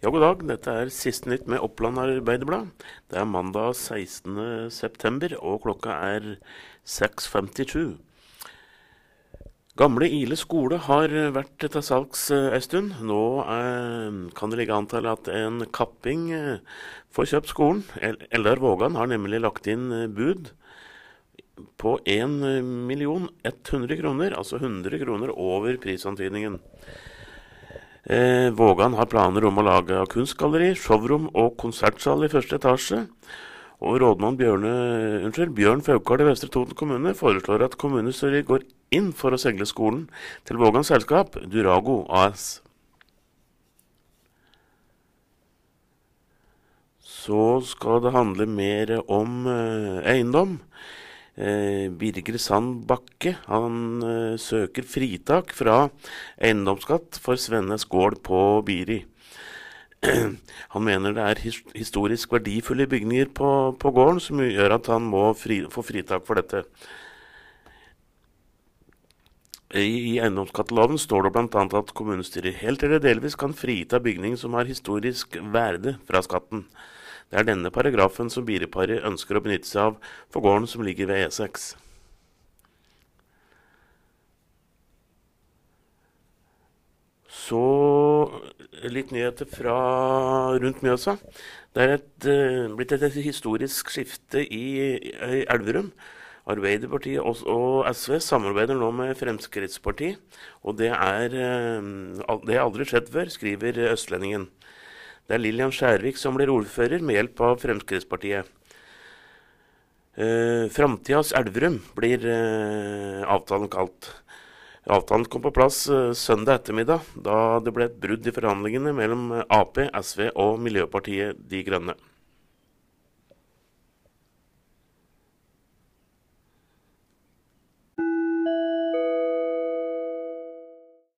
Ja, god dag. Dette er siste nytt med Oppland Arbeiderblad. Det er mandag 16.9, og klokka er 6.57. Gamle Ile skole har vært til salgs ei en stund. Nå er, kan det ligge an til at en kapping eh, får kjøpt skolen. Eldar Vågan har nemlig lagt inn eh, bud på 1 100 kroner, altså 100 kroner over prisantydningen. Eh, Vågan har planer om å lage kunstgalleri, showrom og konsertsal i første etasje. Og rådmann Bjørne, unnskyld, Bjørn Faukard i Vestre Toten kommune foreslår at kommunestyret går inn for å segle skolen til Vågans selskap, Durago AS. Så skal det handle mer om eh, eiendom. Eh, Birger Sand Bakke han eh, søker fritak fra eiendomsskatt for Svennes gård på Biri. Han mener det er historisk verdifulle bygninger på, på gården som gjør at han må fri, få fritak for dette. I eiendomsskatteloven står det bl.a. at kommunestyret helt eller delvis kan frita bygning som har historisk verde fra skatten. Det er denne paragrafen som Biriparet ønsker å benytte seg av for gården som ligger ved E6. Så litt nyheter fra rundt Mjøsa. Det er et, uh, blitt et, historisk skifte i, i Elverum. Arbeiderpartiet og, og, SV samarbeider nå med Fremskrittspartiet. Og det er, uh, det har aldri skjedd før, skriver Østlendingen. Det er Lillian Skjærvik som blir ordfører med hjelp av Fremskrittspartiet. Eh, Framtidas Elverum blir eh, avtalen kalt. Avtalen kom på plass eh, søndag ettermiddag, da det ble et brudd i forhandlingene mellom Ap, SV og Miljøpartiet De Grønne.